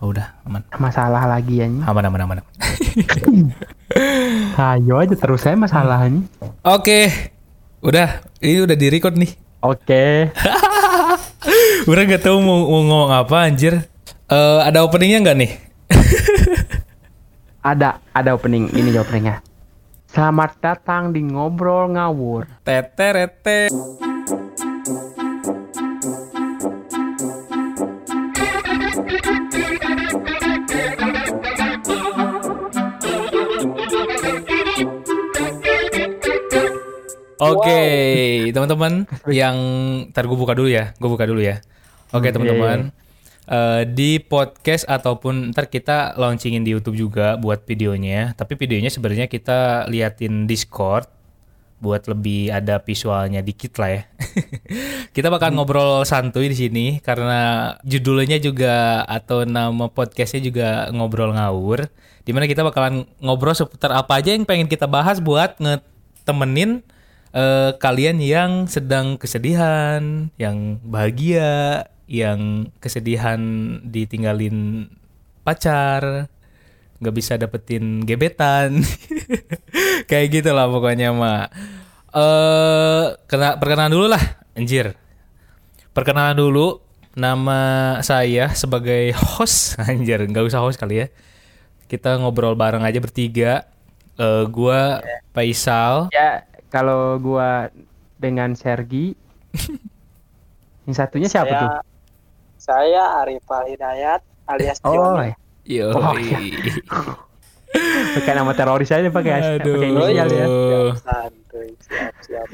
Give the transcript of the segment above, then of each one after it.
Oh, udah aman. Masalah lagi ya. Aman aman aman. Ayo aja terus saya masalahnya. Oke. Udah, ini udah di-record nih. Oke. Udah gak tahu mau, mau ngomong apa anjir. Eh ada openingnya nggak nih? Ada ada opening ini openingnya. Selamat datang di ngobrol ngawur. Teterete. Oke, teman-teman yang ntar gue buka dulu ya, gue buka dulu ya. Oke Hmm, teman-teman, Eh, di podcast ataupun ntar kita launchingin di YouTube juga buat videonya. Tapi videonya sebenarnya kita liatin Discord buat lebih ada visualnya dikit lah ya. kita bakal ngobrol santuy di sini karena judulnya juga atau nama podcastnya juga ngobrol ngawur. Di mana kita bakalan ngobrol seputar apa aja yang pengen kita bahas buat ngetemenin eh, kalian yang sedang kesedihan, yang bahagia, yang kesedihan ditinggalin pacar, nggak bisa dapetin gebetan, kayak gitu lah pokoknya mak. Eh, kena perkenalan dulu lah, anjir. Perkenalan dulu, nama saya sebagai host, anjir, nggak usah host kali ya. Kita ngobrol bareng aja bertiga. Eh, gua Faisal, Ya kalau gua dengan Sergi. yang satunya siapa saya, tuh? Saya Arifal Hidayat alias Oh, Johnny. Yo. Oh, iya. pakai nama teroris aja pakai Aduh. pakai inisial ya. Siap, santuy, siap, siap.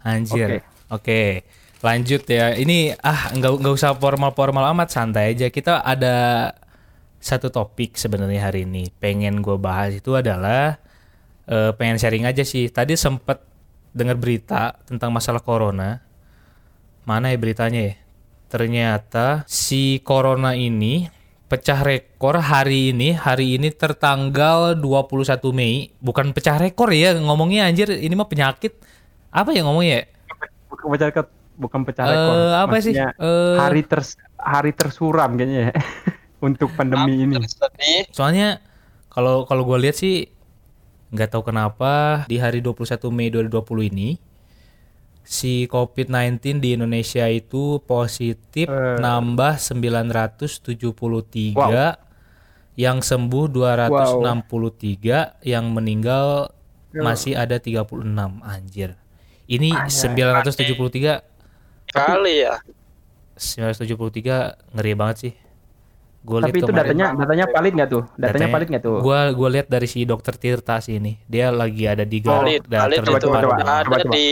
Anjir. Oke. Oke. Lanjut ya. Ini ah nggak nggak usah formal-formal amat, santai aja. Kita ada satu topik sebenarnya hari ini. Pengen gue bahas itu adalah eh, pengen sharing aja sih. Tadi sempet dengar berita tentang masalah corona. Mana ya beritanya ya? Ternyata si corona ini pecah rekor hari ini. Hari ini tertanggal 21 Mei. Bukan pecah rekor ya ngomongnya anjir. Ini mah penyakit. Apa ya ngomongnya ya? Bukan pecah rekor, bukan pecah rekor. Eh, apa sih? Eh, hari ters hari tersuram kayaknya ya. untuk pandemi ini. Soalnya kalau kalau gue lihat sih nggak tahu kenapa di hari 21 Mei 2020 ini si COVID-19 di Indonesia itu positif Eh. nambah 973 Wow. yang sembuh 263 yang meninggal Ya. masih ada 36 anjir. Ini Anjay. 973 Kali ya. 973 ngeri banget sih. Gue Tapi itu datanya datanya valid nggak tuh? Datanya valid nggak tuh? Gua gua lihat dari si dokter Tirta sih ini. Dia lagi ada di Valid, garda valid coba, coba, coba. ada coba, coba. di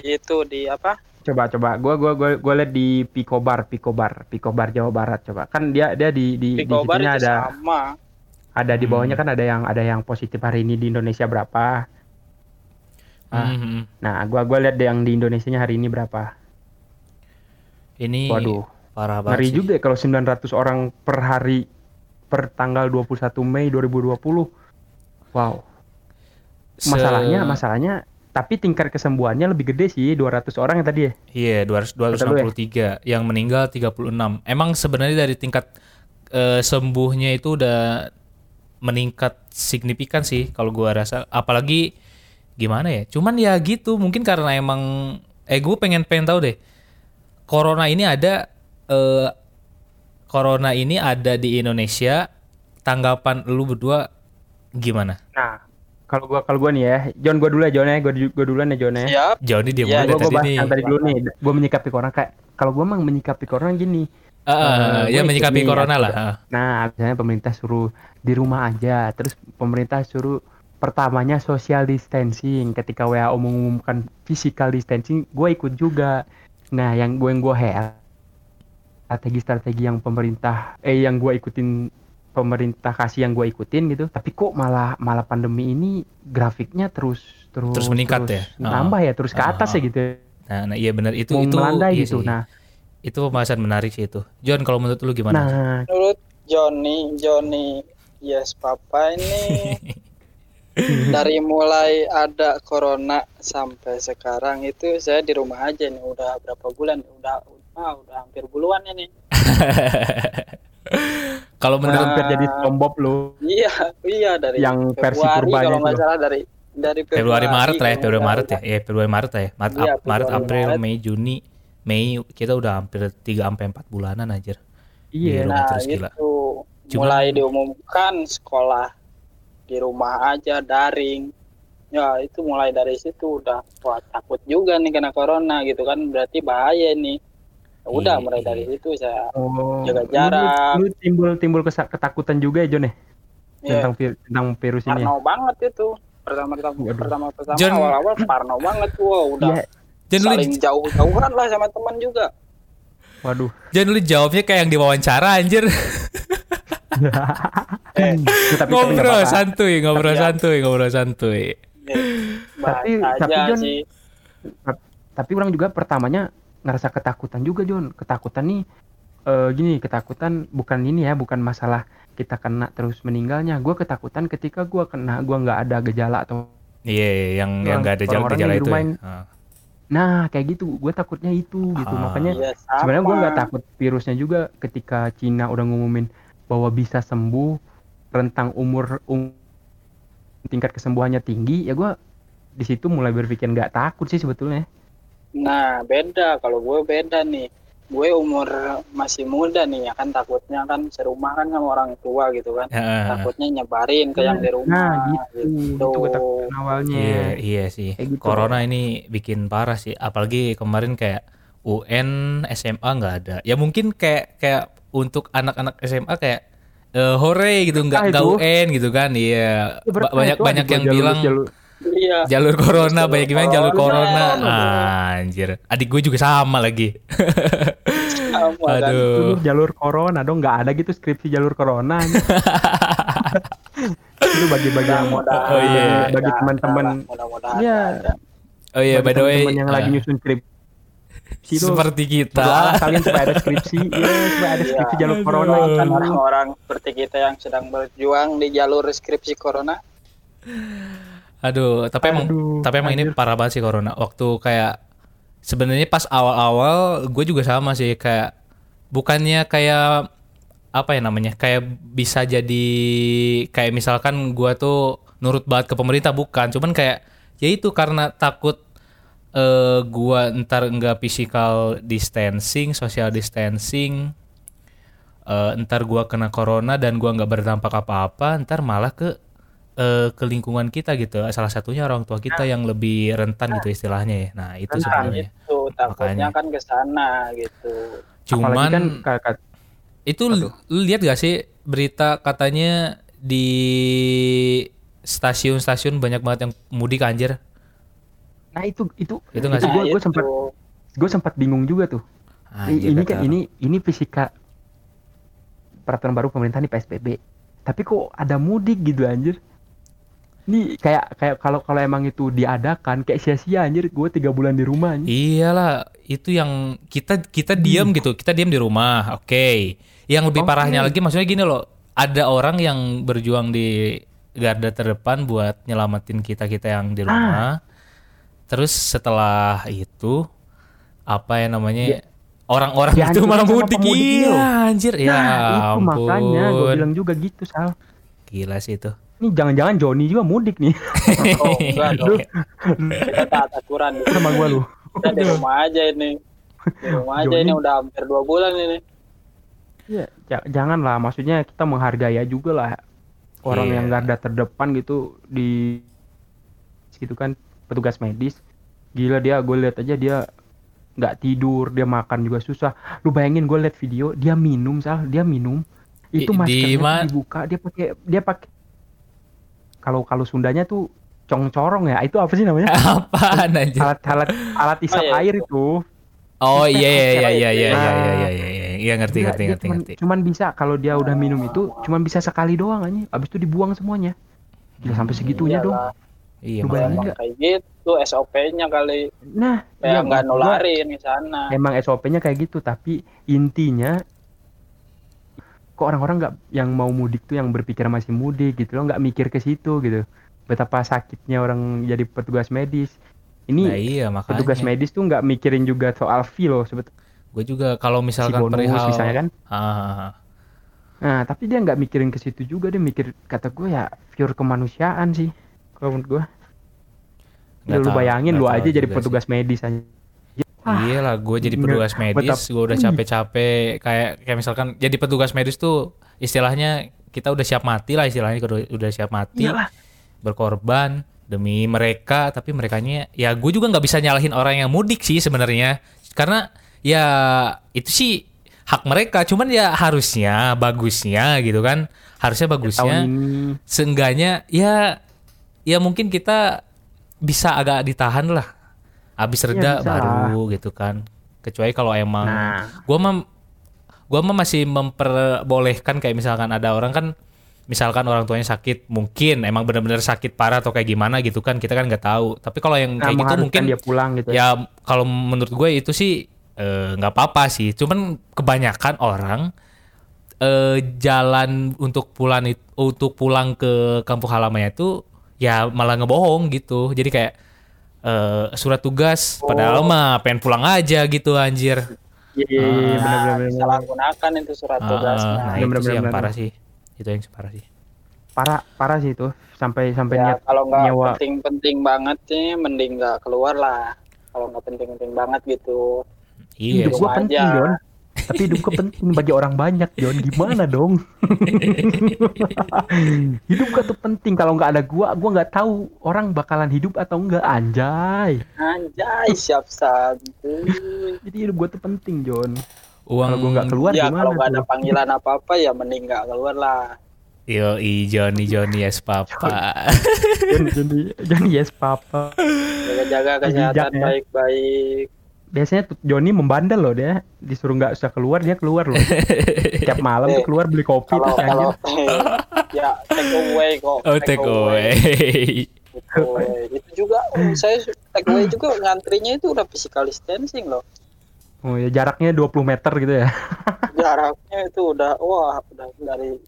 itu di apa? Coba coba. Gua gua gua gua lihat di Picobar, Picobar, Picobar Jawa Barat coba. Kan dia dia di di di situnya itu ada sama. ada di bawahnya Hmm. kan ada yang ada yang positif hari ini di Indonesia berapa. Ah. Mhm. Nah, gua gua lihat yang di Indonesianya hari ini berapa. Ini Waduh, parah banget. ngeri sih. juga ya kalau 900 orang per hari per tanggal 21 Mei 2020. Wow. Se- Masalahnya masalahnya tapi tingkat kesembuhannya lebih gede sih 200 orang yang tadi ya. Iya, 200 263 yang meninggal 36. Emang sebenarnya dari tingkat eh, sembuhnya itu udah meningkat signifikan sih kalau gua rasa. Apalagi gimana ya? Cuman ya gitu, mungkin karena emang eh gue pengen pengen tahu deh. Corona ini ada eh Corona ini ada di Indonesia. Tanggapan lu berdua gimana? Nah, kalau gua kalau gua nih ya, John gua dulu ya John ya, gua, gua duluan ya John ya. Siap. Jauh nih dia mulai Gua, dari gua bahas nih. tadi dulu nih, gua menyikapi corona kayak kalau gua emang menyikapi corona gini. Ah, Eh, ya menyikapi nih, corona aku- lah. ah. Nah, misalnya pemerintah suruh di rumah aja, terus pemerintah suruh pertamanya social distancing. Ketika WHO mengumumkan physical distancing, gue ikut juga. Nah, yang gue yang gue head strategi-strategi yang pemerintah eh yang gue ikutin pemerintah kasih yang gue ikutin gitu. Tapi kok malah malah pandemi ini grafiknya terus terus Terus meningkat ya? Nambah ya, terus ke Ah, atas ah. ya gitu. Nah, nah, iya benar itu Mau itu melandai iya gitu. sih. Nah, Itu pembahasan menarik sih itu. John, kalau menurut lu gimana? nah Menurut Johnny, Johnny Yes Papa ini dari mulai ada corona sampai sekarang itu saya di rumah aja nih udah berapa bulan udah udah udah hampir bulan ini Kalau menurut hampir jadi SpongeBob lu Iya, iya dari Yang versi purbanya kalau nggak salah dari dari Februari Maret lah ya, Februari Maret ya. Iya, Februari Maret lah ya. Maret, Iya, Ap- Maret, Februari, April, Maret. Mei, Juni, Mei kita udah hampir 3 sampai 4 bulanan anjir. iya Di rumah Nah, terus gila. itu Cuman- mulai diumumkan sekolah di rumah aja daring. Ya, itu mulai dari situ udah wah takut juga nih kena corona gitu kan berarti bahaya nih. Ya Udah Iya, mulai dari situ saya oh Jaga lu- jarak. lu, timbul timbul kesa- ketakutan juga ya Jon ya ya, tentang vir- tentang virus ini ya? parno banget itu. Pertama pertama Waduh. pertama pertama Jon- awal-awal parno banget wow udah Iya. Jangan lu, saling jauh-jauhan lah sama teman juga. waduh jangan lu jawabnya kayak yang diwawancara anjir. Eh, Tapi- tapi ngobrol apa-apa. santuy, ngobrol Tapi ya- santuy, ngobrol santuy. ya, Tapi- tapi, Jon, sih. tapi orang juga pertamanya ngerasa ketakutan juga Jon ketakutan nih eh, gini ketakutan bukan ini ya bukan masalah kita kena terus meninggalnya gue ketakutan ketika gue kena gue nggak ada gejala atau Iya, iya, yang Yang yang enggak ada gejala gejala itu. Ya. Ah. nah kayak gitu gue takutnya itu gitu Ah. makanya Iya, sebenarnya gue nggak takut virusnya juga ketika Cina udah ngumumin bahwa bisa sembuh rentang umur um, tingkat kesembuhannya tinggi ya gue di situ mulai berpikir nggak takut sih sebetulnya Nah, beda. Kalau gue beda nih. Gue umur masih muda nih ya kan takutnya kan serumah kan sama orang tua gitu kan. Heeh. Takutnya nyebarin ke yang di rumah. nah gitu gitu. itu ketakutan awalnya Iya, iya sih. Kayak gitu. Corona ini bikin parah sih. Apalagi kemarin kayak UN, SMA nggak ada. Ya mungkin kayak kayak untuk anak-anak SMA kayak eh, hore gitu nggak nggak. UN gitu kan. Iya. Ya, banyak banyak yang jalur- bilang jalur- Iya. jalur corona, Jalur banyak bilang jalur corona. corona. Anjir. Adik gue juga sama lagi. Sama kan. Aduh. Dulu jalur corona dong nggak ada gitu skripsi jalur corona itu bagi-bagi yang Oh, iya. bagi ada teman-teman lah, Mudah-mudahan Iya. ada. Oh iya, by bagi the way. teman-teman yang lagi eh, nyusun skripsi seperti kita. kalian supaya ada skripsi ya supaya ada Iya. skripsi jalur Aduh. corona Doakan orang-orang seperti kita yang sedang berjuang di jalur skripsi corona. Aduh, tapi emang Aduh, tapi emang ini parah banget sih corona. Waktu kayak sebenarnya pas awal-awal gue juga sama sih kayak bukannya kayak apa ya namanya? Kayak bisa jadi kayak misalkan gua tuh nurut banget ke pemerintah bukan, cuman kayak ya itu karena takut eh gua ntar nggak physical distancing, social distancing, eh, ntar gua kena corona dan gua nggak berdampak apa-apa, ntar malah ke eh, ke lingkungan kita gitu. Salah satunya orang tua kita yang lebih rentan gitu istilahnya ya. Nah itu Rentan, sebenarnya. Itu takutnya Makanya. kan ke sana gitu. Cuman apalagi kan ka- ka- itu lu lu lihat gak sih berita katanya di stasiun-stasiun banyak banget yang mudik anjir. nah itu itu Itu nggak sih? Nah, gue sempat gue sempat bingung juga tuh Anjir, ini kan ini ini fisika peraturan baru pemerintah nih PSBB tapi kok ada mudik gitu anjir ini kayak kayak kalau kalau emang itu diadakan kayak sia-sia anjir gue tiga bulan di rumah anjir. Iyalah, itu yang kita kita diam gitu, kita diam di rumah, oke. Yang lebih Oke. parahnya lagi, maksudnya gini loh, ada orang yang berjuang di garda terdepan buat nyelamatin kita kita yang di rumah. Terus setelah itu apa ya namanya orang-orang itu Dihancurkan malah mudik, iya anjir, ya nah itu ampun. makanya gue bilang juga gitu sal Gila sih itu. Ini jangan-jangan Joni juga mudik nih Oh, enggak dong. Kita taat aturan. sama gue lu Kita di rumah aja ini. Di rumah aja Joni. ini udah hampir dua bulan ini. Iya, ja- jangan lah. Maksudnya kita menghargai juga lah orang Iya. yang garda terdepan gitu di gitu kan petugas medis. Gila dia, gue lihat aja dia nggak tidur, dia makan juga susah. Lu bayangin gue lihat video, dia minum sal, dia minum. Itu di maskernya ma- tuh dibuka, dia pakai dia pakai kalau kalau Sundanya tuh cong-corong ya. Itu apa sih namanya? Apaan anjir? alat alat alat isap iya, air itu. Oh iya iya iya iya iya iya Nah. iya iya iya iya iya ngerti ngerti ngerti cuman, ngerti. cuman bisa kalau dia udah minum itu cuman bisa sekali doang aja. Abis itu dibuang semuanya. Gila sampai segitunya dong. Iyalah, Iya Lu makanya. bayangin kayak gitu SOP-nya kali. Nah, Kayak iya, nggak nularin ke sana. Emang SOP-nya kayak gitu, tapi intinya kok orang-orang nggak yang mau mudik tuh yang berpikir masih mudik gitu loh, nggak mikir ke situ gitu. Betapa sakitnya orang jadi petugas medis. Ini Nah iya makanya. petugas medis tuh nggak mikirin juga soal fee loh sebetulnya. Gue juga kalau Si misalkan bonus perihal misalnya kan. Ah, ah, ah. Nah, tapi dia nggak mikirin ke situ juga, dia mikir kata gue ya pure kemanusiaan sih. Kalau menurut gue. Ya, lu bayangin lu aja jadi petugas medis aja. Ah, Iya lah, gue jadi petugas medis, gue udah capek-capek. Kayak kayak misalkan jadi petugas medis tuh istilahnya kita udah siap mati lah istilahnya udah, udah siap mati, Iyalah. berkorban demi mereka, tapi merekanya ya gue juga nggak bisa nyalahin orang yang mudik sih sebenarnya, karena ya itu sih hak mereka, cuman ya harusnya bagusnya gitu kan, harusnya bagusnya seenggaknya ya ya mungkin kita bisa agak ditahan lah habis Iya, reda bisa baru gitu kan. Kecuali kalau emang Nah. gua mah gua mah masih memperbolehkan kayak misalkan ada orang kan misalkan orang tuanya sakit mungkin emang benar-benar sakit parah atau kayak gimana gitu kan kita kan nggak tahu. Tapi kalau yang nah, kayak gitu mungkin dia pulang gitu. ya. kalau menurut gue itu sih eh, nggak apa-apa sih. Cuman kebanyakan orang eh, jalan untuk pulang untuk pulang ke kampung halamannya itu ya malah ngebohong gitu. Jadi kayak eh, surat tugas padahal mah pengen pulang aja gitu anjir Iya, iya, iya, Nah, benar-benar. salah gunakan itu surat Ah, tugasnya. nah Bener, itu bener, sih yang bener. parah sih itu yang parah sih Parah, parah sih itu. Sampai sampai ya, niat kalau nggak nyewa. penting-penting banget sih, mending nggak keluar lah. Kalau nggak penting-penting banget gitu. iya hidup gua penting, aja. Don. Tapi hidup gua penting bagi orang banyak, Don. Gimana dong? hidup gua tuh penting. Kalau nggak ada gua, gua nggak tahu orang bakalan hidup atau enggak. Anjay. Anjay, siap santuy. Jadi hidup gua tuh penting, John. uang Kalau gua nggak keluar Ya gimana kalau nggak ada panggilan apa-apa ya mending nggak keluar lah. yo i Johnny Johnny yes papa John, Johnny, Johnny yes papa. Jaga-jaga kesehatan baik-baik. Biasanya Johnny membandel loh dia. Disuruh nggak usah keluar, dia keluar loh. Tiap malam tuh Eh, keluar beli kopi Kalau tuh kalau anjir. ya take away kok. oh take away Take away. Itu juga oh, saya take away juga ngantrinya itu udah physical distancing loh. Oh ya jaraknya 20 meter gitu ya. Jaraknya itu udah wah udah dari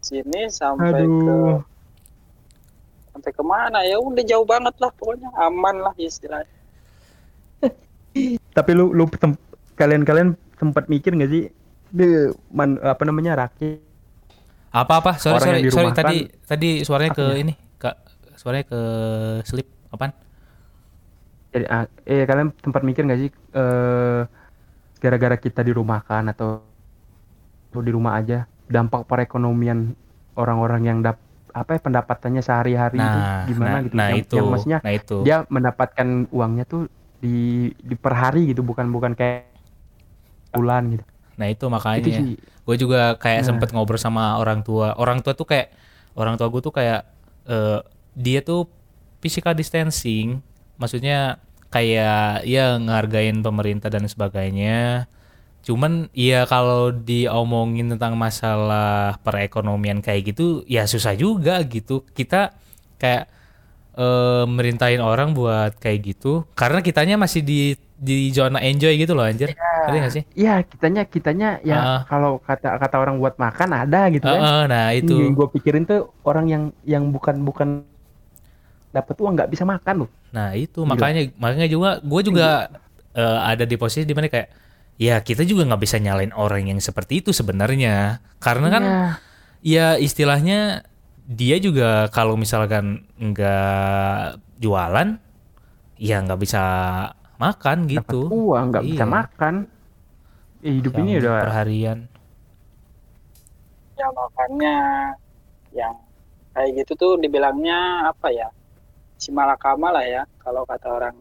sini sampai ke Aduh. sampai ke mana ya udah jauh banget lah pokoknya aman lah istilahnya. Tapi lu lu kalian-kalian sempat mikir nggak sih? Di man, apa namanya rakyat apa apa sorry Orang sorry sorry. Tadi tadi suaranya ke ini kak suaranya ke slip apaan? Jadi ah, eh kalian sempat mikir nggak sih eh gara-gara kita dirumahkan atau atau di rumah aja dampak perekonomian orang-orang yang dap apa ya pendapatannya sehari-hari itu nah gimana nah, gitu? nah yang, itu yang maksudnya nah itu. dia mendapatkan uangnya tuh di di per hari gitu bukan bukan kayak bulan gitu. Nah itu itu makanya sih. Gue juga kayak Nah. sempet ngobrol sama orang tua. Orang tua tuh kayak orang tua gue tuh kayak eh, dia tuh physical distancing. Maksudnya kayak ya ngehargain pemerintah dan sebagainya. Cuman ya kalau diomongin tentang masalah perekonomian kayak gitu ya susah juga gitu. Kita kayak eh, merintahin orang buat kayak gitu karena kitanya masih di di zona enjoy gitu loh anjir ngerti gak sih Iya, kitanya kitanya ya Ah. kalau kata kata orang buat makan ada gitu kan. Heeh, nah itu Yang gue pikirin tuh orang yang yang bukan bukan dapat uang nggak bisa makan loh. Nah itu Gila. makanya makanya juga gue juga eh, ada di posisi di mana kayak ya kita juga nggak bisa nyalain orang yang seperti itu sebenarnya karena kan Iya. ya istilahnya dia juga kalau misalkan nggak jualan ya nggak bisa makan dapat gitu uang nggak bisa Iya. makan. Eh, hidup ini Yang udah perharian Ya makanya yang kayak gitu tuh dibilangnya apa ya? Si malakama lah ya kalau kata orang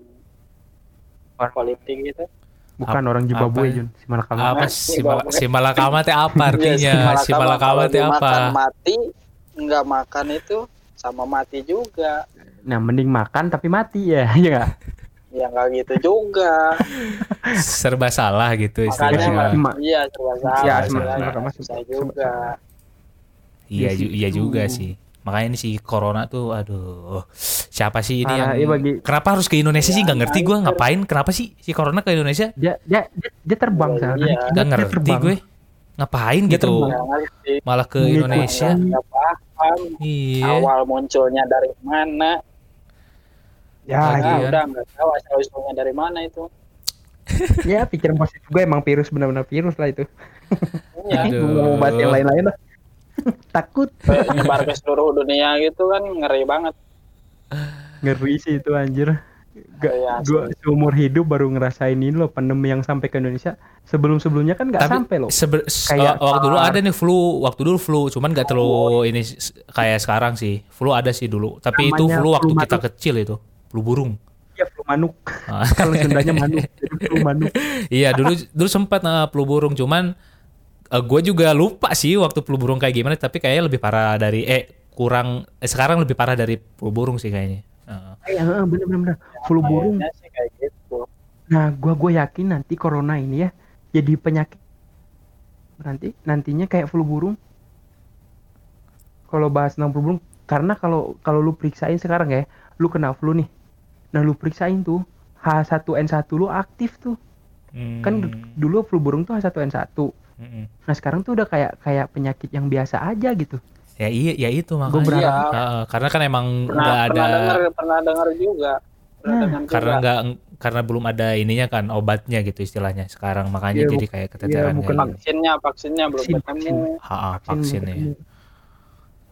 Orang- politik gitu. bukan Ap- orang Zimbabwe? Jun, si Malakama. apa si, malakama teh apa artinya Iya, si malakama teh apa mati nggak makan itu sama mati juga. Nah, mending makan tapi mati ya, iya nggak? Ya nggak gitu juga. serba salah gitu Makanya istilahnya Ma- iya serba salah. Iya, istilahnya. sebenarnya Susah juga. Iya, Iya ju- sih, iya juga sih. Makanya ini si corona tuh, aduh, siapa sih ini Parah, yang? iya bagi- Kenapa harus ke Indonesia sih? Ya, Gak ngerti gue ngapain? Kenapa sih si corona ke Indonesia? Dia dia dia, dia terbang Iya, sana. iya. Dia- Gak dia ngerti terbang. gue. Ngapain Dia gitu? Malah ke. Indonesia? Paham Iya. awal munculnya dari mana. Ya, Nah, Lagian. udah nggak tahu asal usulnya dari mana itu. ya pikiran positif gue emang virus benar-benar virus lah itu. Iya. Gue mau bahas yang lain-lain lah. Takut. nyebar ke seluruh dunia gitu kan ngeri banget. Ngeri sih itu anjir. Gak, Iya, gua seumur hidup baru ngerasain ini loh pandemi yang sampai ke Indonesia. Sebelum-sebelumnya kan nggak sampai loh. sebe- Kayak wa- waktu dulu SARS. ada nih flu, waktu dulu flu, cuman gak terlalu ini s- kayak sekarang sih. Flu ada sih dulu, tapi itu Namanya flu waktu flu kita manuk. kecil itu, flu burung. Ya flu manuk. Ah. Kalau Sundanya manuk, jadi flu manuk. iya dulu dulu sempat nah, flu burung, cuman gue juga lupa sih waktu flu burung kayak gimana, tapi kayaknya lebih parah dari eh kurang eh, sekarang lebih parah dari flu burung sih kayaknya. Heeh, bener-bener flu burung. Kayaknya sih kayak gitu. Nah, gua gue yakin nanti corona ini ya jadi penyakit nanti nantinya kayak flu burung. Kalau bahas tentang flu burung, karena kalau kalau lu periksain sekarang ya, lu kena flu nih. Nah, lu periksain tuh H1N1 lu aktif tuh. Kan Hmm. dulu flu burung tuh H1N1. Mm-mm. Nah, sekarang tuh udah kayak kayak penyakit yang biasa aja gitu. Ya iya, ya itu Gua makanya. berharap Iya. Ah, karena kan emang nggak ada pernah dengar pernah dengar juga. Pernah dengar karena nggak karena belum ada ininya kan obatnya gitu istilahnya sekarang makanya Iya, jadi kayak iya, keteteran bukan kayak gitu. vaksinnya vaksinnya belum ketemu. Ha, ha, Vaksin ya.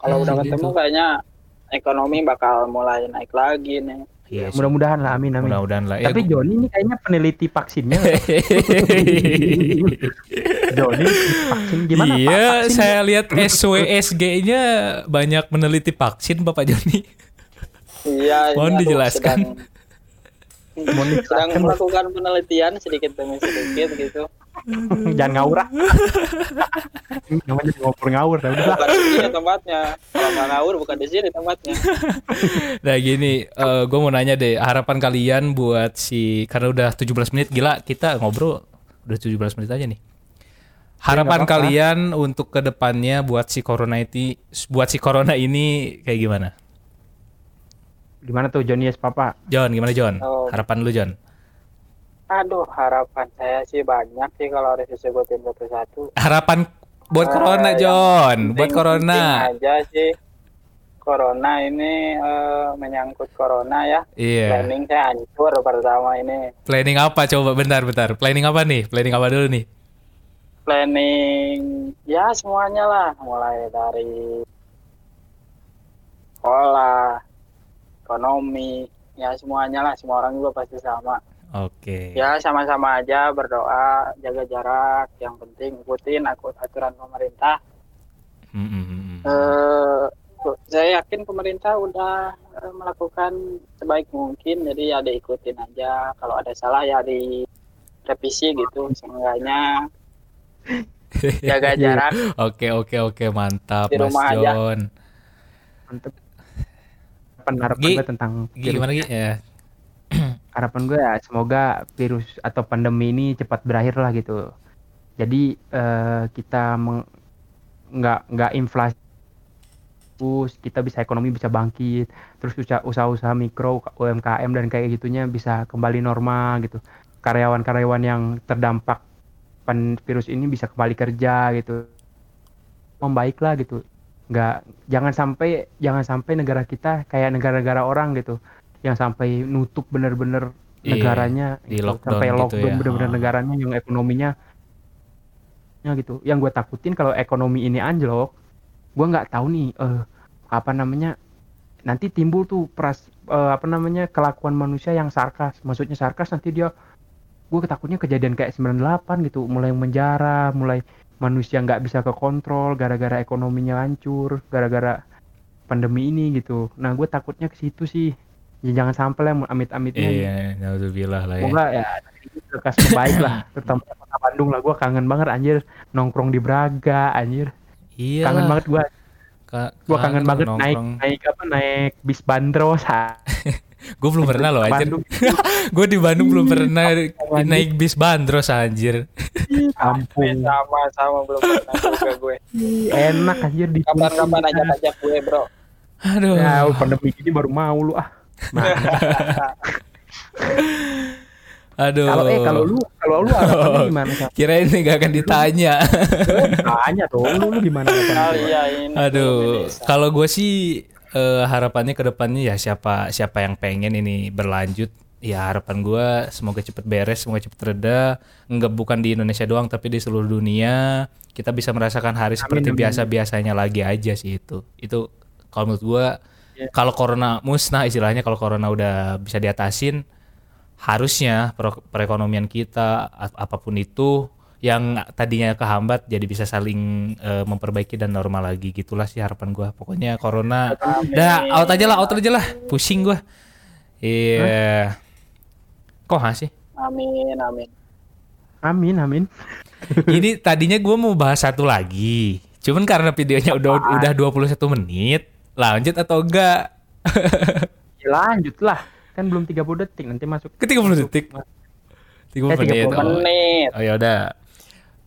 Kalau Ah, udah gitu. ketemu kayaknya ekonomi bakal mulai naik lagi nih. Iya, sih. Mudah-mudahan lah, amin amin. mudah-mudahan lah. Ya, Tapi Joni ini kayaknya peneliti vaksinnya. Joni vaksin gimana Pak? iya, Vaksin saya lihat SWSG-nya banyak meneliti vaksin Bapak Joni. Iya, Mohon ini aduh, dijelaskan. sedang- sedang melakukan penelitian sedikit demi sedikit gitu. Jangan ngawur ah. Namanya ngobrol ngawur dah udah lah. Bukan di sini tempatnya. Kalau nggak ngawur bukan di sini tempatnya. Nah gini, gue mau nanya deh, harapan kalian buat si karena udah 17 menit gila kita ngobrol udah 17 menit aja nih. Harapan apa-apa. kalian untuk ke depannya buat si corona ini, buat si corona ini kayak gimana? Gimana tuh Joni yes Papa? John, gimana John? Oh. Harapan lu John? Aduh, harapan saya sih banyak sih kalau harus disebutin satu-satu. Harapan buat Eh, corona John, buat penting- corona. penting aja sih. Corona ini eh, menyangkut corona ya. Iya. Planning saya hancur pertama ini. Planning apa coba bentar bentar. Planning apa nih? Planning apa dulu nih? Planning ya semuanya lah, mulai dari sekolah, ekonomi, ya semuanya lah. Semua orang juga pasti sama. Oke. Ya sama-sama aja berdoa, jaga jarak. Yang penting ikutin aku aturan pemerintah. Mm, mm, mm, mm. eh saya yakin pemerintah udah eh, melakukan sebaik mungkin jadi ya diikutin aja kalau ada salah ya di revisi gitu seenggaknya jaga jarak Oke oke oke mantap Di Mas rumah aja. John. Harapan Gi- gue tentang. Gimana Gi? Ya. harapan gue ya semoga virus atau pandemi ini cepat berakhir lah gitu. Jadi eh, kita nggak nggak inflasi terus kita bisa ekonomi bisa bangkit terus usaha- usaha-usaha mikro UMKM dan kayak gitunya bisa kembali normal gitu. Karyawan-karyawan yang terdampak virus ini bisa kembali kerja gitu. Membaik lah gitu. Nggak jangan sampai jangan sampai negara kita kayak negara-negara orang gitu yang sampai nutup bener-bener Iya, negaranya di gitu. lockdown sampai gitu lockdown ya. bener-bener Ah. negaranya yang ekonominya ya gitu yang gue takutin kalau ekonomi ini anjlok gue nggak tahu nih eh apa namanya nanti timbul tuh pras eh, apa namanya kelakuan manusia yang sarkas maksudnya sarkas nanti dia gue ketakutnya kejadian kayak 98 gitu mulai menjara mulai manusia nggak bisa ke kontrol gara-gara ekonominya hancur gara-gara pandemi ini gitu nah gue takutnya ke situ sih ya, jangan sampai lah amit-amitnya Iya, naudzubillah lah ya. Semoga ya lekas membaik lah terutama di kota Bandung lah gue kangen banget anjir nongkrong di Braga anjir Iya. kangen banget gue Ka- gue kangen banget naik nongkrong. naik apa naik bis bandros ha. Gue belum pernah loh anjir. Gue di Bandung belum pernah naik bis bandros anjir. kampung sama sama belum pernah juga gue enak anjir di kapan-kapan ajak ajak gue bro Aduh. ya pandemi gini baru mau lu ah Mana? Aduh. kalau eh kalau lu kalau lu harapannya gimana Kak? Kira ini gak akan ditanya. tanya tuh lu, lu gimana harapannya? ya ini Aduh, kalau gue sih eh, harapannya ke depannya ya siapa siapa yang pengen ini berlanjut ya harapan gua semoga cepet beres, semoga cepet reda. Enggak bukan di Indonesia doang tapi di seluruh dunia kita bisa merasakan hari seperti amin. biasa-biasanya lagi aja sih itu. Itu kalau menurut gua Iya. kalau corona musnah istilahnya kalau corona udah bisa diatasin harusnya per- perekonomian kita apa pun itu yang tadinya kehambat jadi bisa saling eh, memperbaiki dan normal lagi. Gitulah sih harapan gua. Pokoknya corona dah out aja lah out aja lah. Pusing gua. Iya. Kok hah sih? Amin, amin. Amin, amin. ini tadinya gua mau bahas satu lagi. Cuman karena videonya udah udah 21 menit lanjut atau enggak Ya, lanjut lah. Kan belum 30 detik nanti masuk. ke 30 detik 30 Eh, 30 menit oh, Menit. oh ya udah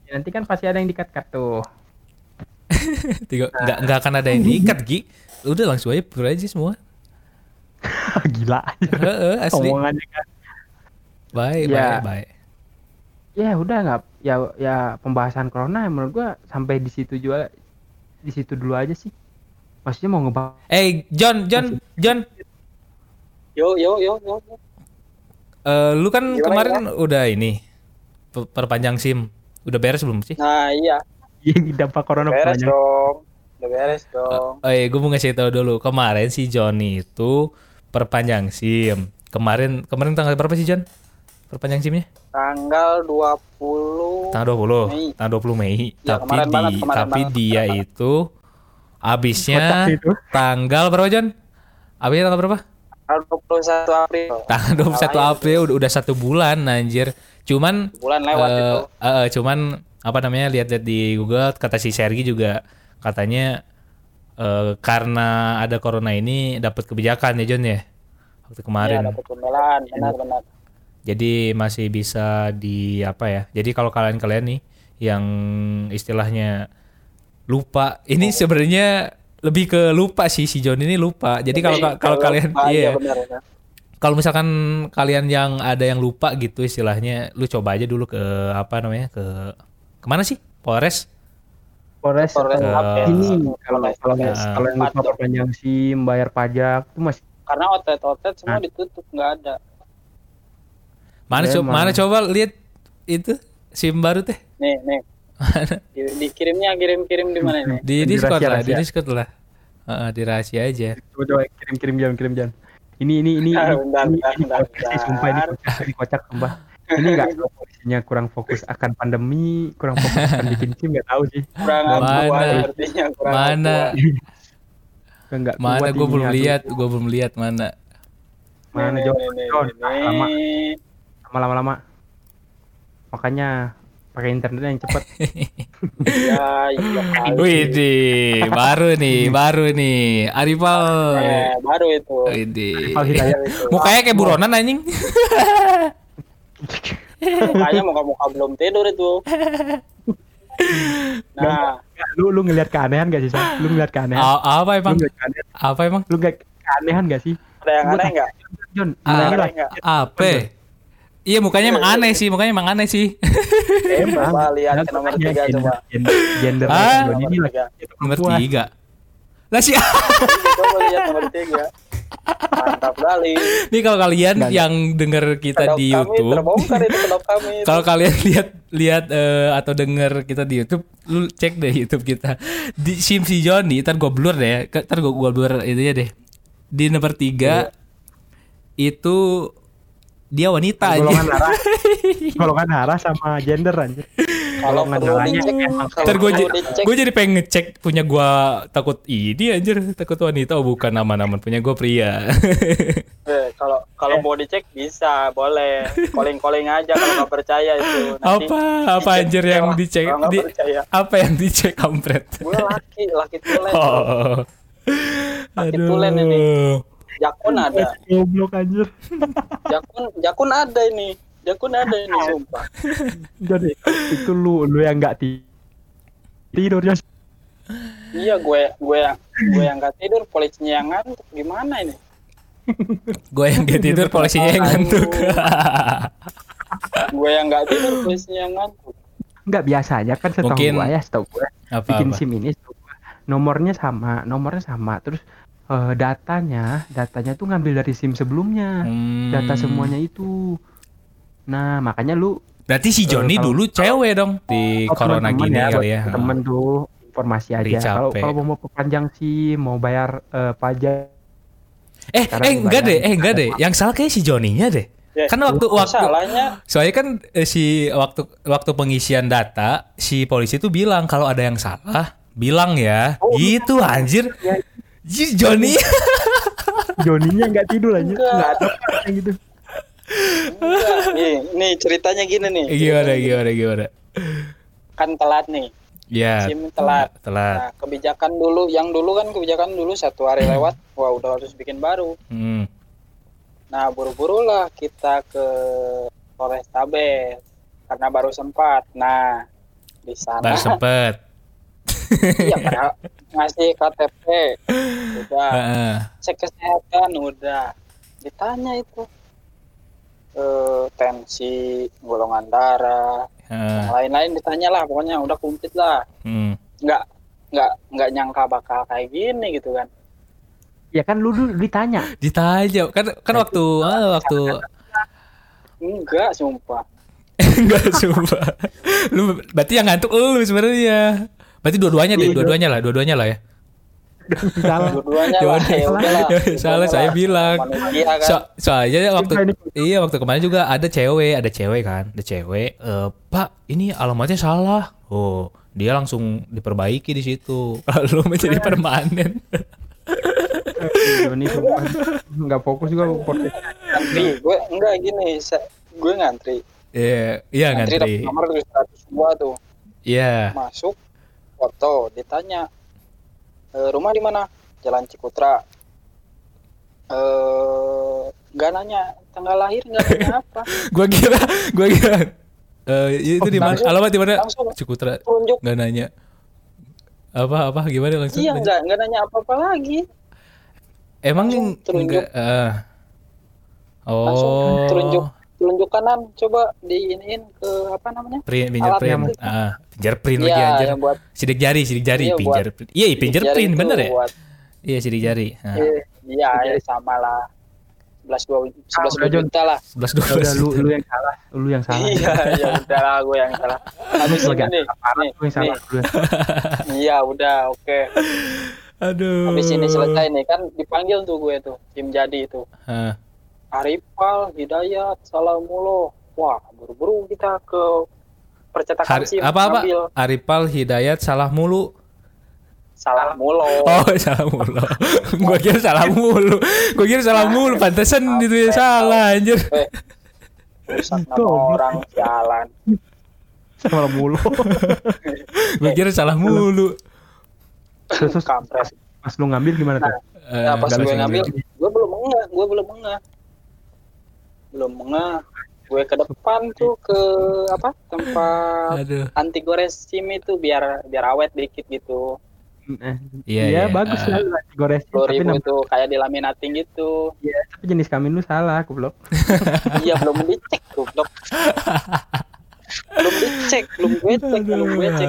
Ya, nanti kan pasti ada yang dikat-kat tuh. Tiga, nggak nggak akan ada yang diikat Gi udah langsung aja pur aja semua Gila. Heeh, asli Omongannya kan. baik Ya. baik baik Ya udah nggak ya ya pembahasan corona menurut gua sampai di situ juga di situ dulu aja sih. Maksudnya mau ngebahas eh John John John Yo, yo, yo, yo. yo. eh, lu kan Gimana, kemarin udah ini pe- perpanjang SIM udah beres belum sih Nah, iya. dampak corona Beres banyak. dong. Udah beres dong. Oh iya, gue mau ngasih tahu dulu. Kemarin si Johnny itu perpanjang SIM. Kemarin kemarin tanggal berapa sih John? Perpanjang SIM-nya? Tanggal 20 Tanggal 20. Mei. Tanggal 20 Mei. Ya, tapi di banget, tapi banget. dia itu Itu. tanggal berapa John? Habisnya tanggal berapa? tanggal 21 April. Tanggal 21 April udah, udah satu bulan anjir. Cuman Bulan lewat eh, itu. eh, cuman apa namanya lihat-lihat di Google kata si Sergi juga katanya eh, karena ada corona ini dapat kebijakan ya John ya waktu Iya, kemarin. dapat pembelaan, benar-benar. Jadi masih bisa di apa ya? Jadi kalau kalian-kalian nih yang istilahnya lupa, ini sebenarnya lebih ke lupa sih si John ini lupa. Jadi kalau kalau kalian Ah, iya benar, benar. kalau misalkan kalian yang ada yang lupa gitu istilahnya, lu coba aja dulu ke apa namanya ke ke mana sih? Polres? Polres ya? ini kalau kalau Ya. kalau yang lupa perpanjang SIM bayar pajak itu masih Karena outlet-outlet semua Nah. ditutup, nggak ada. Mana Ya, coba mana coba lihat itu SIM baru teh. Nih, nih. Di, dikirimnya kirim-kirim di mana ini? Di Di Discord lah, di. Discord lah. Heeh, di rahasia aja. coba coba kirim kirim jangan kirim jangan ini ini ini Ah, ini, bentar, ini, bentar, ini bentar, kocak sih, sumpah ini kocak ini kocak sumpah ini nggak tahu polisinya kurang fokus akan pandemi kurang fokus akan bikin SIM nggak tahu sih Kurang Mana? sepertinya, kurang Mana? akuat. Gua nggak Mana gue ini, belum lihat, gue belum lihat mana. mana Nih, nih, nih, nih, lama nih. lama lama lama makanya pakai internet yang cepet Ya, iya kali. Widih, baru nih, baru nih. Arifal. Eh, baru itu. Itu. Mukanya kayak buronan anjing. Mukanya muka-muka belum tidur itu. Nah, lu lu ngelihat keanehan gak sih Sam? lu ngelihat keanehan A- apa lu emang? Apa emang? lu ngeliat keanehan gak sih ada yang aneh nggak? John Ah, mulai Aneh lah nggak? Apa? Iya mukanya emang aneh sih, mukanya emang aneh sih. Coba lihat ke nomor tiga gender, coba. gender, Ah? Nomor lagi tiga. Nomor tiga. Lah sih, Coba lihat nomor tiga. Mantap kali. nih kalau kalian yang denger kita di kami YouTube, terbongkar itu kedok kami. itu. kalau kalian lihat lihat eh, atau denger kita di YouTube, lu cek deh YouTube kita di Sim si Johnny, ntar gue blur deh, ya. Ntar gue gue blur itu ya deh. Di nomor tiga itu dia wanita aja. golongan darah golongan darah sama gender anjir Kalau kalau Ntar gue gue jadi pengen ngecek punya gue takut ini anjir takut wanita oh bukan nama-nama punya gue pria. eh, kalau kalau mau dicek bisa, boleh. Calling calling aja kalau nggak percaya itu. Nanti apa apa dicek anjir aja yang lah, dicek di, apa yang dicek kampret? Gue laki, laki tulen. Oh. Laki tulen ini. Jakun ada. goblok anjir Jakun jakun ada ini. Jakun ada ini sumpah. jadi itu lu lu yang nggak ti- tidur Jos Iya gue gue yang gue yang nggak tidur, polisinya yang ngantuk. Gimana ini? Gue yang dia tidur polisinya yang ngantuk. Gue yang nggak tidur, polisinya yang ngantuk. nggak biasanya kan setahu Mungkin- gua ya setahu gua apa bikin apa? sim ini nomornya sama nomornya sama terus eh, datanya, datanya tuh ngambil dari SIM sebelumnya. Hmm. Data semuanya itu. Nah, makanya lu Berarti si Joni kalau- dulu cewek dong di Oh, corona teman-teman gini ya, kali ya. Temen tuh informasi aja. Kalau kalau mau perpanjang sih mau bayar eh, pajak. Eh, Sekarang eh enggak deh, eh enggak deh. Yang salah kayak si Joninya deh. Ya, Kan waktu waktu soalnya kan eh, si waktu waktu pengisian data si polisi tuh bilang kalau ada yang salah bilang ya. Oh, gitu anjir. Ya. Joni. Joninya nggak tidur aja. Enggak. Nggak ada kayak gitu. enggak. nih, nih ceritanya gini nih. gimana gimana gimana. Kan telat nih. Ya. SIM telat. Telat. Nah, kebijakan dulu, yang dulu kan kebijakan dulu satu hari lewat, wah udah harus bikin baru. Hmm. Nah, buru-buru lah kita ke Polrestabes karena baru sempat. Nah, di sana Baru sempet. Iya padahal ngasih KTP, udah Heeh. cek kesehatan, udah ditanya itu eh, tensi, golongan darah, yang lain-lain ditanya lah, pokoknya udah komplit lah. Hmm. Nggak nggak nggak nyangka bakal kayak gini gitu kan. Ya kan lu dulu ditanya. Ditanya kan kan waktu ah, waktu Enggak, sumpah. enggak sumpah. Lu berarti yang ngantuk lu sebenarnya. Berarti dua-duanya deh, Iya, dua-duanya lah, dua-duanya lah ya. Salah. Dua-duanya Ya lah, ya udahlah. Ya salah, saya bilang. Kan. So, soalnya waktu ini. iya waktu kemarin juga ada cewek, ada cewek kan, ada cewek. Eh, Pak, ini alamatnya salah. Oh, dia langsung diperbaiki di situ. Lalu menjadi permanen. Joni sumpah. nggak fokus juga ngantri gue enggak gini gue ngantri Iya, iya ngantri ngantri. dapet nomor 102 tuh Iya. masuk foto ditanya "E, rumah di mana Jalan Cikutra eh nggak nanya tanggal lahir nggak nanya apa Gua kira, gua kira eh itu di mana? Alamat di mana? Cikutra. tunjuk Nggak nanya. Apa apa gimana langsung? iya nanya? nggak nggak nanya apa apa lagi Emang langsung terunjuk. enggak eh. langsung Oh. Tunjuk kanan coba diinin ke apa namanya Print, fingerprint. Alat yang- Ah, fingerprint lagi Iya, anjir. yang buat Sidik jari, sidik jari, Iya, buat- fingerprint. Iya, fingerprint jari bener tuh ya? buat Iya, sidik jari. Nah, eh, iya ya, sama lah 11 dua 11 udah, Jon. juta lah 11 Ya udah 12. lu lu yang salah, lu yang salah. iya ya udah lah gue yang salah habis ini nih nih, salah. nih. Yang- iya udah oke Aduh. habis ini selesai nih kan dipanggil tuh gue tuh tim jadi itu Ah, Arifal Hidayat Salamulo wah buru-buru kita ke percetakan Hari, SIM apa apa? ngambil Arifal Hidayat salah mulu. salah mulo Oh, salah mulu. gua kira salah mulu. Gua kira salah mulu. Pantesan itu ya salah anjir. eh rusak nama Goblok. orang jalan Salah mulu. Gua kira salah mulu. Terus terus pas, lu ngambil gimana tuh? Eh, nah pas nggak gue ngambil gue belum enggak gue belum enggak belum enggak gue ke depan tuh ke apa tempat Aduh. anti gores SIM itu biar biar awet dikit gitu Eh, Iya, Iya, iya. bagus Ah. lah sepuluh Tapi, itu kayak dilaminating gitu ya, tapi jenis kelamin lu salah, goblok. iya belum dicek goblok belum dicek belum gue cek belum gue cek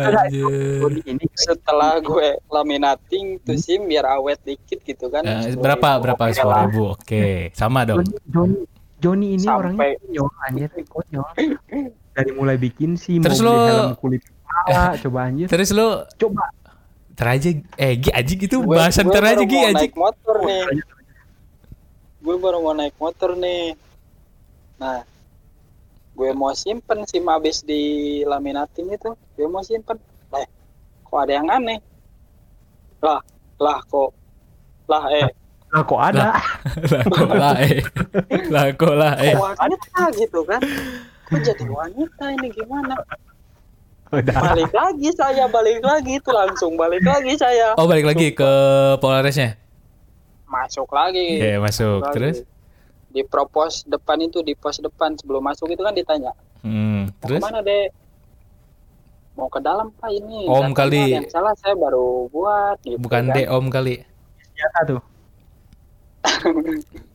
ini setelah gue laminating tuh SIM biar awet dikit gitu kan 10.000. berapa berapa Oke sepuluh ribu? Oke, sama dong. Joni, Joni, ini Sampai- orangnya konyol, anjir, konyol. Dari mulai bikin sih Terus mau lu- helm kulit kepala, coba anjir. Terus lu Coba. teraja eh Gi anjing itu Gue- bahasan gue teraja baru Gi naik motor nih. Gue baru mau naik motor nih. Nah gue mau simpen sim habis di laminating itu. Gue mau simpen. Eh kok ada yang aneh? Lah lah kok lah eh Lah kok ada? lah kok lah eh. Lah kok lah eh. wanita gitu kan kok jadi wanita ini gimana Udah. balik lagi saya balik lagi itu langsung balik lagi saya Oh, balik lagi ke Polarisnya. masuk lagi Iya, masuk. Lagi. Terus di propos depan itu di pos depan sebelum masuk itu kan ditanya hmm, mau terus ke mana dek mau ke dalam pak ini Om kali. yang salah saya baru buat gitu bukan kan. D Om kali. Senjata tuh.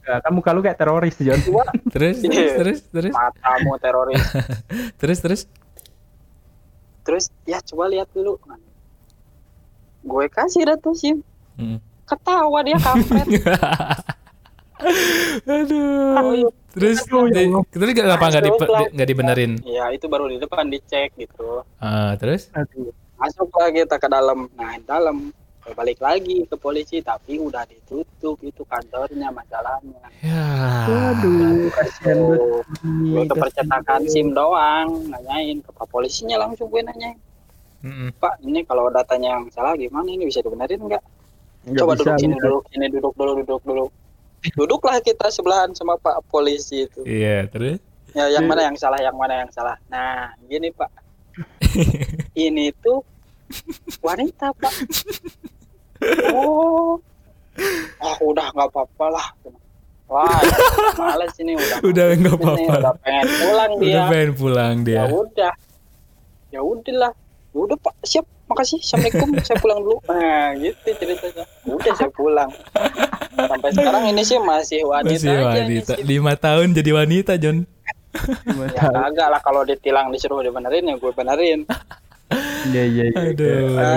Enggak, kan muka lu kayak teroris, Jon. Gua, Terus terus Iya. terus terus matamu teroris terus terus. terus ya coba lihat dulu gue kasih dah tuh sim Hmm. ketawa dia kampret. Aduh. Terus Aduh, ya di, terus kenapa nggak di, nggak dibenerin? ya itu baru di depan dicek gitu. Ah, terus? Masuklah kita ke dalam. Nah, dalam balik lagi ke polisi tapi udah ditutup itu kantornya masalahnya. Ya. Aduh, kasihan gue ke percetakan SIM doang, nanyain ke pak polisinya langsung gue nanyain. Mm-mm. Pak, ini kalau datanya yang salah gimana ini bisa dibenerin nggak? Coba bisa, duduk sini dulu, sini duduk dulu, duduk dulu. Duduklah kita sebelahan sama Pak polisi itu. Iya, terus? Ya, yang mana yang salah, yang mana yang salah. Nah, gini Pak. ini tuh wanita Pak. Oh, ah udah nggak apa-apa lah. Wah, males ini udah. Udah nggak apa-apa. Udah pengen pulang dia. Udah pengen pulang ya dia. udah ya udahlah ya udah pak siap makasih assalamualaikum saya pulang dulu nah gitu ceritanya udah saya pulang sampai sekarang ini sih masih wanita Masih aja wanita. Lima tahun jadi wanita, John. ya kagak lah kalau ditilang disuruh dibenerin ya gue benerin Iya, iya, iya.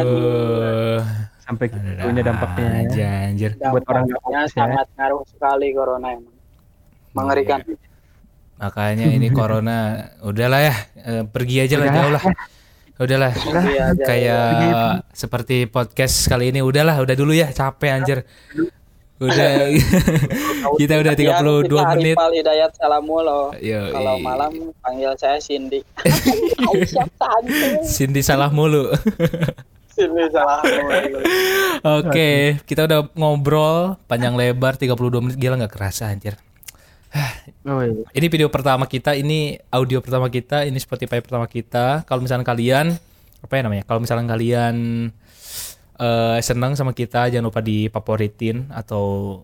Aduh. Sampai Ada punya dampaknya. ya. aja, anjir. Buat orang nggak dampaknya fokus ya. sangat ngaruh sekali corona emang mengerikan Iya. Makanya ini corona udahlah ya, eh, pergi aja lah jauh lah. Udahlah. Kayak seperti podcast kali ini udahlah, udah dulu ya, capek anjir. Udah kita udah 32 Ya, kita menit. Arifal Hidayat Salamulo kalau malam panggil saya Cindy Cindy salah mulu. Cindy Salamulo Oke, kita udah ngobrol panjang lebar 32 menit gila nggak kerasa anjir. Oh, iya. Ini video pertama kita, ini audio pertama kita, ini Spotify pertama kita. Kalau misalnya kalian apa ya namanya? Kalau misalnya kalian eh senang sama kita, jangan lupa difavoritin atau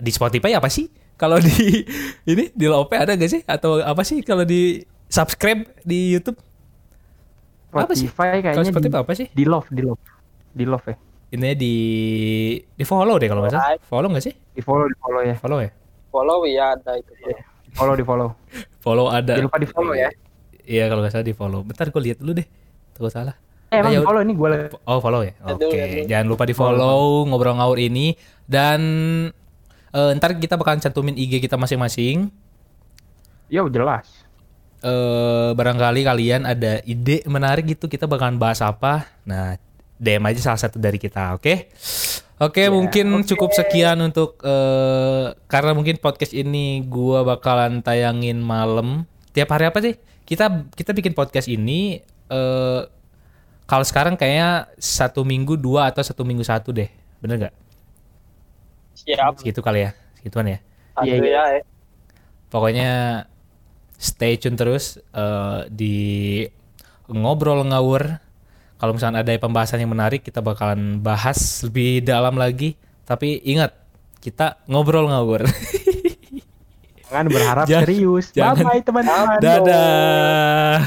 di Spotify apa sih? Kalau di ini di Lope ada gak sih? Atau apa sih kalau di subscribe di YouTube? Apa sih? Spotify Kalau kayaknya Spotify di, apa sih? di love, di love. Di love ya. Ini di di follow deh kalau nggak salah. Follow nggak sih? Di follow, di follow ya. Follow ya? follow ya ada itu Di follow, di follow. Follow ada. Jangan lupa di follow ya. Iya kalau nggak salah di follow. Bentar gue lihat dulu deh. Takut salah. Eh, emang ya di follow ini gue Oh follow ya. Oke. aduh. Jangan lupa di follow ngobrol ngawur ini dan eh, ntar kita bakalan cantumin IG kita masing-masing. Ya jelas. Eh barangkali kalian ada ide menarik gitu kita bakalan bahas apa. Nah DM aja salah satu dari kita. Oke. Oke mungkin cukup sekian untuk eh karena mungkin podcast ini gua bakalan tayangin malam tiap hari apa sih? Kita kita bikin podcast ini eh kalau sekarang kayaknya satu minggu dua atau satu minggu satu deh, bener nggak? siap Segitu kali ya, segituan ya. Iya, iya. ya eh. Pokoknya stay tune terus eh, di ngobrol ngawur. Kalau misalnya ada pembahasan yang menarik, kita bakalan bahas lebih dalam lagi. Tapi ingat, kita ngobrol ngawur. Jangan berharap Jangan- serius. jangan- Bye bye teman-teman. Dadah.